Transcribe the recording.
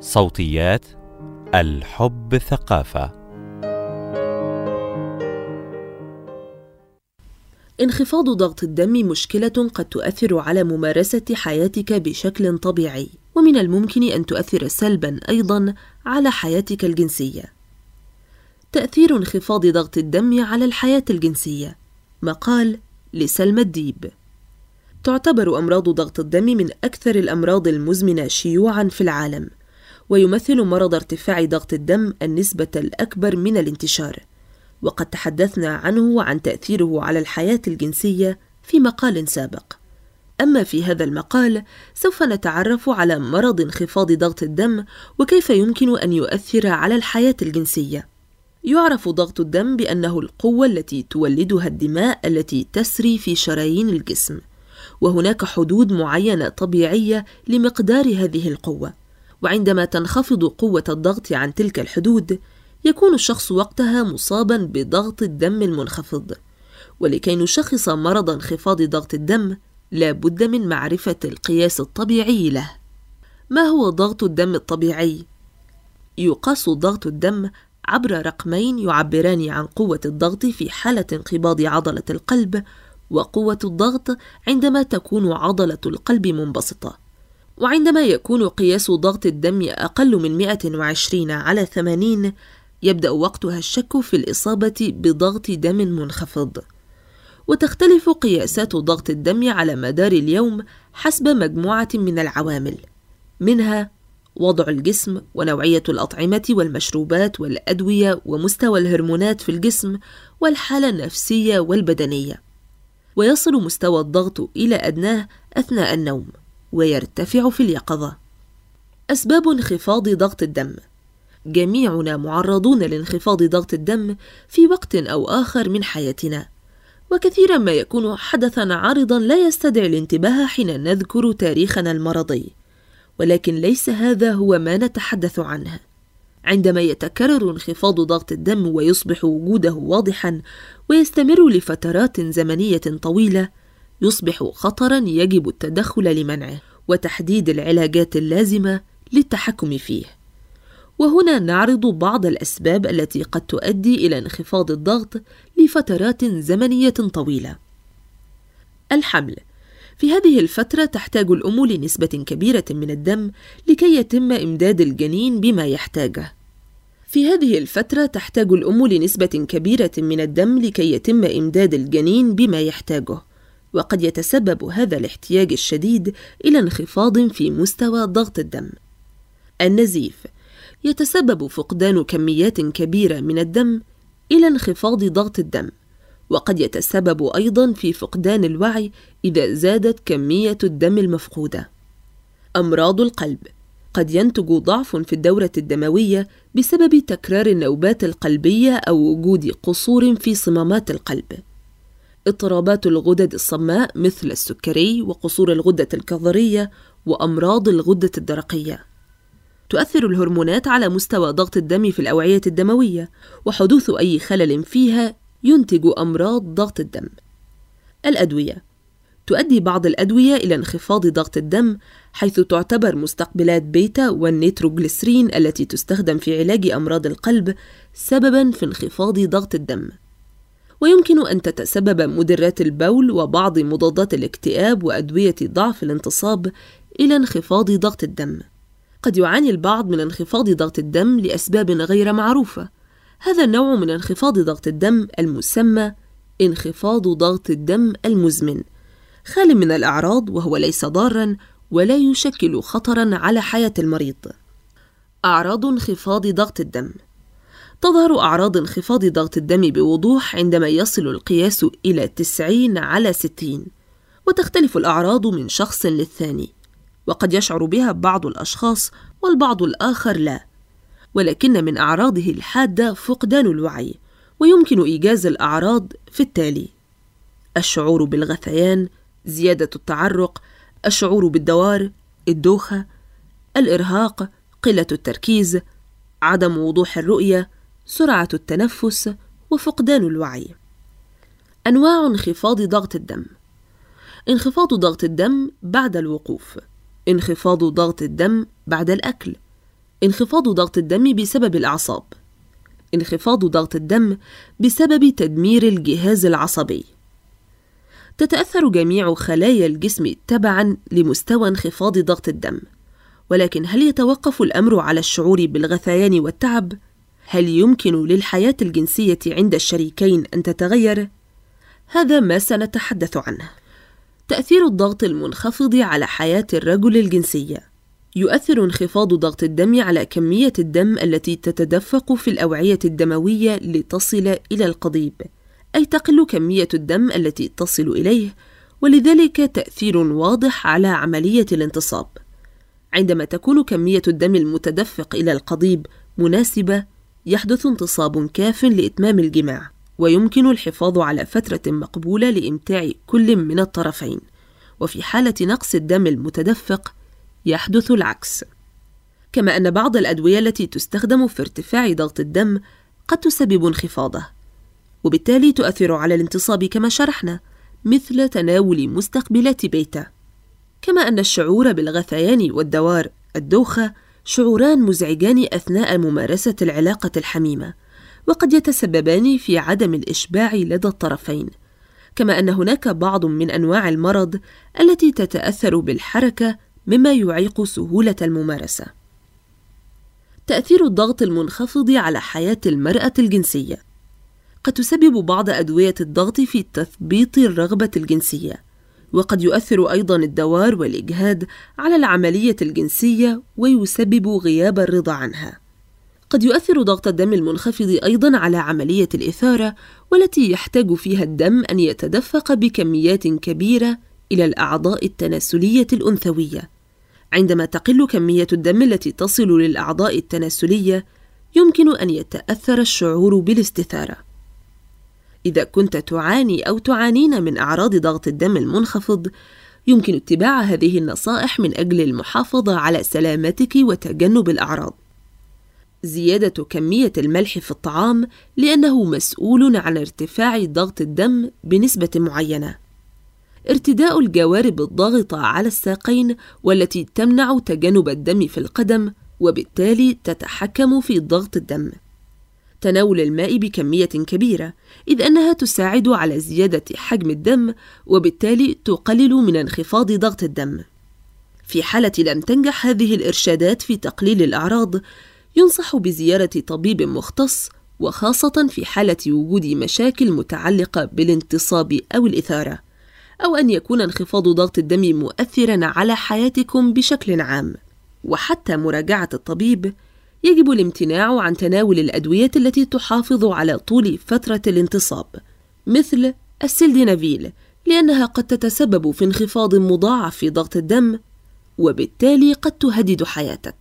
صوتيات الحب ثقافة. انخفاض ضغط الدم مشكلة قد تؤثر على ممارسة حياتك بشكل طبيعي، ومن الممكن أن تؤثر سلبًا أيضًا على حياتك الجنسية. تأثير انخفاض ضغط الدم على الحياة الجنسية. مقال لسلمى الديب. تعتبر أمراض ضغط الدم من أكثر الأمراض المزمنة شيوعًا في العالم، ويمثل مرض ارتفاع ضغط الدم النسبة الأكبر من الانتشار، وقد تحدثنا عنه وعن تأثيره على الحياة الجنسية في مقال سابق. أما في هذا المقال سوف نتعرف على مرض انخفاض ضغط الدم وكيف يمكن أن يؤثر على الحياة الجنسية. يعرف ضغط الدم بأنه القوة التي تولدها الدماء التي تسري في شرايين الجسم. وهناك حدود معينة طبيعية لمقدار هذه القوة وعندما تنخفض قوة الضغط عن تلك الحدود يكون الشخص وقتها مصابا بضغط الدم المنخفض. ولكي نشخص مرض انخفاض ضغط الدم لا بد من معرفة القياس الطبيعي له. ما هو ضغط الدم الطبيعي؟ يقاس ضغط الدم عبر رقمين يعبران عن قوة الضغط في حالة انقباض عضلة القلب وقوة الضغط عندما تكون عضلة القلب منبسطة. وعندما يكون قياس ضغط الدم أقل من 120 على 80 يبدأ وقتها الشك في الإصابة بضغط دم منخفض. وتختلف قياسات ضغط الدم على مدار اليوم حسب مجموعة من العوامل منها وضع الجسم ونوعية الأطعمة والمشروبات والأدوية ومستوى الهرمونات في الجسم والحالة النفسية والبدنية. ويصل مستوى الضغط إلى أدناه أثناء النوم. ويرتفع في اليقظة. أسباب انخفاض ضغط الدم جميعنا معرضون لانخفاض ضغط الدم في وقت أو آخر من حياتنا، وكثيرا ما يكون حدثا عارضا لا يستدعي الانتباه حين نذكر تاريخنا المرضي، ولكن ليس هذا هو ما نتحدث عنه. عندما يتكرر انخفاض ضغط الدم ويصبح وجوده واضحا ويستمر لفترات زمنية طويلة يصبح خطرا يجب التدخل لمنعه وتحديد العلاجات اللازمة للتحكم فيه. وهنا نعرض بعض الأسباب التي قد تؤدي إلى انخفاض الضغط لفترات زمنية طويلة. الحمل. في هذه الفترة تحتاج الام لنسبه كبيرة من الدم لكي يتم إمداد الجنين بما يحتاجه. في هذه الفترة تحتاج الأم لنسبة كبيرة من الدم لكي يتم إمداد الجنين بما يحتاجه، وقد يتسبب هذا الاحتياج الشديد إلى انخفاض في مستوى ضغط الدم. النزيف يتسبب فقدان كميات كبيرة من الدم إلى انخفاض ضغط الدم، وقد يتسبب أيضا في فقدان الوعي إذا زادت كمية الدم المفقودة. أمراض القلب قد ينتج ضعف في الدورة الدموية بسبب تكرار النوبات القلبية أو وجود قصور في صمامات القلب. اضطرابات الغدد الصماء مثل السكري وقصور الغدة الكظرية وأمراض الغدة الدرقية. تؤثر الهرمونات على مستوى ضغط الدم في الأوعية الدموية، وحدوث أي خلل فيها ينتج أمراض ضغط الدم. الأدوية تؤدي بعض الأدوية إلى انخفاض ضغط الدم حيث تعتبر مستقبلات بيتا والنيتروجليسرين التي تستخدم في علاج أمراض القلب سببا في انخفاض ضغط الدم ويمكن أن تتسبب مدرات البول وبعض مضادات الاكتئاب وأدوية ضعف الانتصاب إلى انخفاض ضغط الدم. قد يعاني البعض من انخفاض ضغط الدم لأسباب غير معروفة. هذا النوع من انخفاض ضغط الدم المسمى انخفاض ضغط الدم المزمن. خال من الأعراض وهو ليس ضارا ولا يشكل خطرا على حياة المريض. أعراض انخفاض ضغط الدم. تظهر أعراض انخفاض ضغط الدم بوضوح عندما يصل القياس إلى 90 على 60 وتختلف الأعراض من شخص للثاني وقد يشعر بها بعض الأشخاص والبعض الآخر لا ولكن من أعراضه الحادة فقدان الوعي ويمكن إيجاز الأعراض في التالي الشعور بالغثيان زيادة التعرق الشعور بالدوار الدوخة الإرهاق قلة التركيز عدم وضوح الرؤية سرعة التنفس وفقدان الوعي. أنواع انخفاض ضغط الدم. انخفاض ضغط الدم بعد الوقوف. انخفاض ضغط الدم بعد الأكل. انخفاض ضغط الدم بسبب الأعصاب. انخفاض ضغط الدم بسبب تدمير الجهاز العصبي. تتأثر جميع خلايا الجسم تبعا لمستوى انخفاض ضغط الدم. ولكن هل يتوقف الأمر على الشعور بالغثيان والتعب؟ هل يمكن للحياة الجنسية عند الشريكين أن تتغير؟ هذا ما سنتحدث عنه. تأثير الضغط المنخفض على حياة الرجل الجنسية يؤثر انخفاض ضغط الدم على كمية الدم التي تتدفق في الأوعية الدموية لتصل إلى القضيب، أي تقل كمية الدم التي تصل إليه، ولذلك تأثير واضح على عملية الانتصاب. عندما تكون كمية الدم المتدفق إلى القضيب مناسبة، يحدث انتصاب كاف لإتمام الجماع، ويمكن الحفاظ على فترة مقبولة لإمتاع كل من الطرفين، وفي حالة نقص الدم المتدفق يحدث العكس. كما أن بعض الأدوية التي تستخدم في ارتفاع ضغط الدم قد تسبب انخفاضه، وبالتالي تؤثر على الانتصاب كما شرحنا، مثل تناول مستقبلات بيتا. كما أن الشعور بالغثيان والدوار الدوخة شعوران مزعجان أثناء ممارسة العلاقة الحميمة، وقد يتسببان في عدم الإشباع لدى الطرفين، كما أن هناك بعض من أنواع المرض التي تتأثر بالحركة مما يعيق سهولة الممارسة. تأثير الضغط المنخفض على حياة المرأة الجنسية. قد تسبب بعض أدوية الضغط في تثبيط الرغبة الجنسية، وقد يؤثر أيضا الدوار والإجهاد على العملية الجنسية ويسبب غياب الرضا عنها. قد يؤثر ضغط الدم المنخفض أيضا على عملية الإثارة والتي يحتاج فيها الدم أن يتدفق بكميات كبيرة إلى الأعضاء التناسلية الأنثوية. عندما تقل كمية الدم التي تصل للأعضاء التناسلية، يمكن أن يتأثر الشعور بالاستثارة. إذا كنت تعاني أو تعانين من أعراض ضغط الدم المنخفض، يمكن اتباع هذه النصائح من أجل المحافظة على سلامتك وتجنب الأعراض. زيادة كمية الملح في الطعام لأنه مسؤول عن ارتفاع ضغط الدم بنسبة معينة. ارتداء الجوارب الضاغطة على الساقين والتي تمنع تجنب الدم في القدم وبالتالي تتحكم في ضغط الدم. تناول الماء بكمية كبيرة إذ أنها تساعد على زيادة حجم الدم وبالتالي تقلل من انخفاض ضغط الدم. في حالة لم تنجح هذه الإرشادات في تقليل الأعراض، ينصح بزيارة طبيب مختص وخاصة في حالة وجود مشاكل متعلقة بالانتصاب أو الإثارة، أو أن يكون انخفاض ضغط الدم مؤثرًا على حياتكم بشكل عام. وحتى مراجعة الطبيب، يجب الامتناع عن تناول الأدوية التي تحافظ على طول فترة الانتصاب، مثل السلدينافيل، لأنها قد تتسبب في انخفاض مضاعف في ضغط الدم، وبالتالي قد تهدد حياتك.